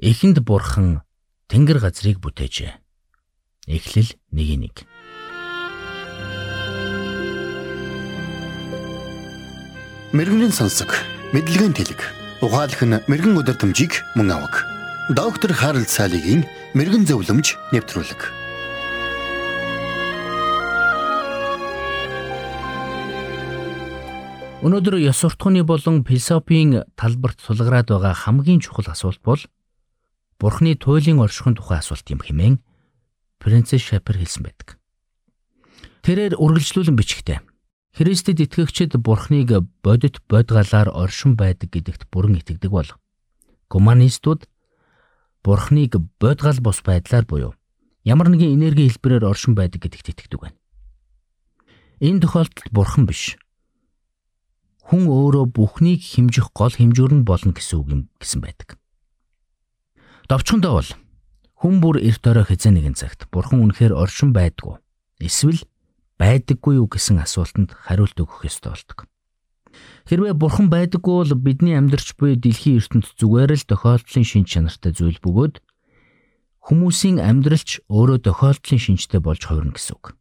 Эхэнд бурхан тэнгэр газрыг бүтээжээ. Эхлэл 1:1. Мэргэний сонсог, мэдлэгийн тэлэг. Ухаалх нь мэрэгэн өдөр төмжийг мөн авах. Доктор Харалт цаалогийн мэрэгэн зөвлөмж нэвтрүүлэг. Өнөөдөр ёс суртахууны болон философийн талбарт тулгараад байгаа хамгийн чухал асуулт бол Бурхны туйлын оршихуйн тухай асуулт юм хэмээн Принцесс Шапер хэлсэн байдаг. Тэрээр үргэлжлүүлэн бичгтээ Христэд итгэгчид Бурхныг бодит бодгалаар оршин байдаг гэдэгт бүрэн итгэдэг бол гуманистууд Бурхныг бодгал бус байдлаар буюу ямар нэгэн энерги хэлбэрээр оршин байдаг гэдэгт итгэдэг байна. Энэ тохиолдолд Бурхан биш. Хүн өөрөө бүхнийг химжих гол хэмжүүр нь болно гэсэн үг юм гэсэн байдаг. Довчхондоо бол хүн бүр эрт орой хэзээ нэгэн цагт Бурхан үнэхээр оршин байдгүй. Эсвэл байдаггүй юу гэсэн асуултанд хариулт өгөх ёстой болдог. Хэрвээ бурхан байдаггүй бол бидний амьдрч буй дэлхийн ертөнд зүгээр л тохиолдлын шин чанартай зүйл бөгөөд хүмүүсийн амьдралч өөрөө тохиолдлын шинжтэй болж хувирна гэсэн үг.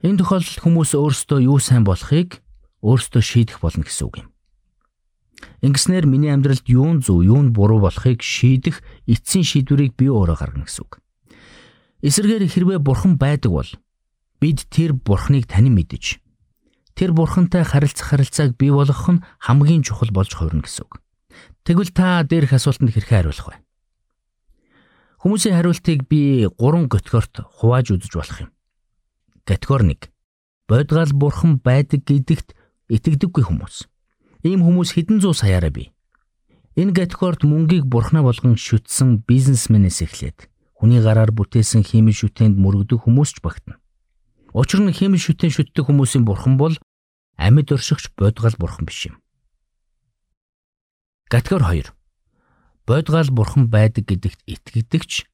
Энэ тохиолдолд хүмүүс өөрсдөө юу сайн болохыг өөрсдөө шийдэх болно гэсэн үг юм. Ингэснээр миний амьдралд юун зөв, юун буруу болохыг шийдэх эцсийн шийдвэрийг би өөрөө гаргана гэсэн үг. Эсвэргээр хэрвээ бурхан байдаг бол бид тэр бурхныг танин мэдэж тэр бурхантай харилцах харилцааг бий болгох нь хамгийн чухал болж хувирна гэсэн үг. Тэгвэл та дээрх асуултанд хэрхэн хариулах вэ? Хүмүүсийн хариултыг би 3 категорид хувааж үзэж болох юм. Категори 1. Бодгал бурхан байдаг гэдэгт итгэдэггүй хүмүүс. Ийм хүмүүс хэдэн зуун саяараа бий. Энэ категорид мөнгийг бурхнаа болгон шүтсэн бизнесмэнээс эхлээд хүний гараар бүтээсэн химийн шүтээнд мөрөгдөх хүмүүс ч багтана. Учир нь хим шүтэн шүтдэг хүмүүсийн бурхан бол амьд оршигч бодгал бурхан биш юм. Категори 2. Бодгал бурхан байдаг гэдэгт итгэдэгч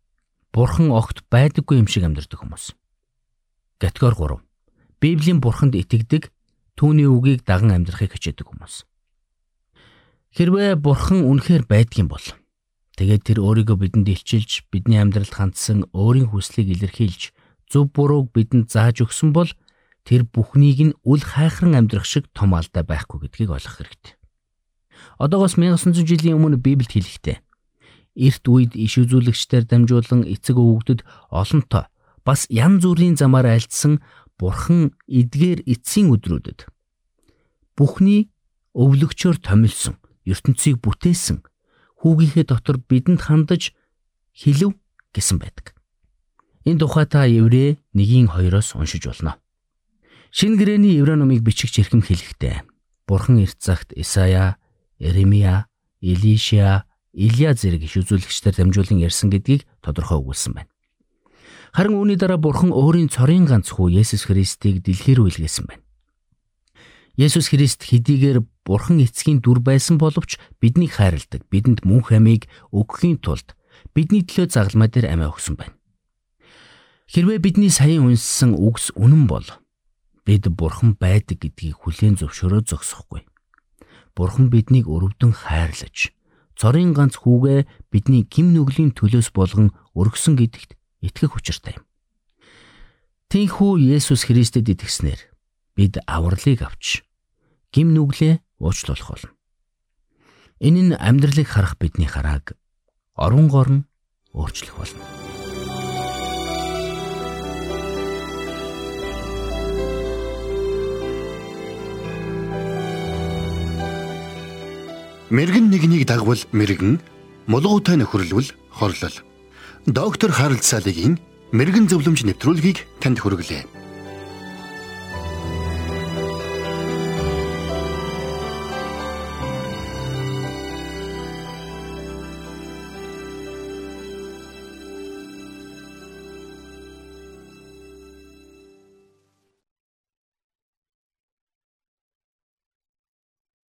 бурхан огт байдаггүй юм шиг амьдардаг хүмүүс. Категори 3. Библийн бурханд итгэдэг түүний үгийг даган амьдрахыг хичээдэг хүмүүс. Хэрвээ бурхан үнэхээр байдгийн бол тэгээд тэр өөрийгөө бидэнд илчилж бидний амьдралд хандсан өөрийн хүслийг илэрхийлж зөв бурууг бидэнд зааж өгсөн бол тэр бүхнийг нь үл хайхран амьдрах шиг том алдаа байхгүй гэдгийг ойлгох хэрэгтэй. Одоогоос 1900 жилийн өмнө Библиэд хэлэхдээ эрт үед иш үзүүлэгчдээр дамжуулан эцэг өвгдөд олонтоо бас янз бүрийн замаар альдсан бурхан эдгээр эцсийн өдрүүдэд бүхний өвлөгчөөр томилсон ертөнцийг бүтээсэн хүүгийнхээ дотор бидэнд хандаж хилв гэсэн байдаг. Энэ тухай та Еврэ 1-2-оос уншиж болно. Шинэ гэрээний Еврэ номыг бичигч эрхэм хэлэхдээ Бурхан эрт цагт Исая, Иремья, Илишя, Илия зэрэг иш үзүүлэгчдэр дамжуулан ярьсан гэдгийг тодорхой өгүүлсэн байна. Харин үүний дараа Бурхан өөрийн цорын ганц хүү Есүс Христийг дэлхий рүү илгээсэн байна. Есүс Христ хэдийгээр Бурхан эцгийн дүр байсан боловч биднийг хайрладаг, бидэнд мөнх амийг өгөхийн тулд бидний төлөө загалмай дээр амиа өгсөн байна. Хэрвээ бидний саяын унссан үгс үнэн бол бид бурхан байдаг гэдгийг хүлээн зөвшөөрөө зогсохгүй. Бурхан биднийг өрөвдөн хайрлаж, цорын ганц хүүгээ бидний гим нүглийн төлөөс болгон өргөсөн гэдэгт итгэх учиртай юм. Тинхүү Есүс Христэд итгэснээр бид авралыг авч гим нүглээ уучлуулах болно. Энэ нь амьдралыг харах бидний харааг орон горн өөрчлөх болно. Мэргэн нэгнийг дагвал мэргэн, мулгуутай нөхөрлөл хорлол. Доктор Харалт цаалогийн мэрэгэн зөвлөмж нэвтрүүлгийг танд хүргэлээ.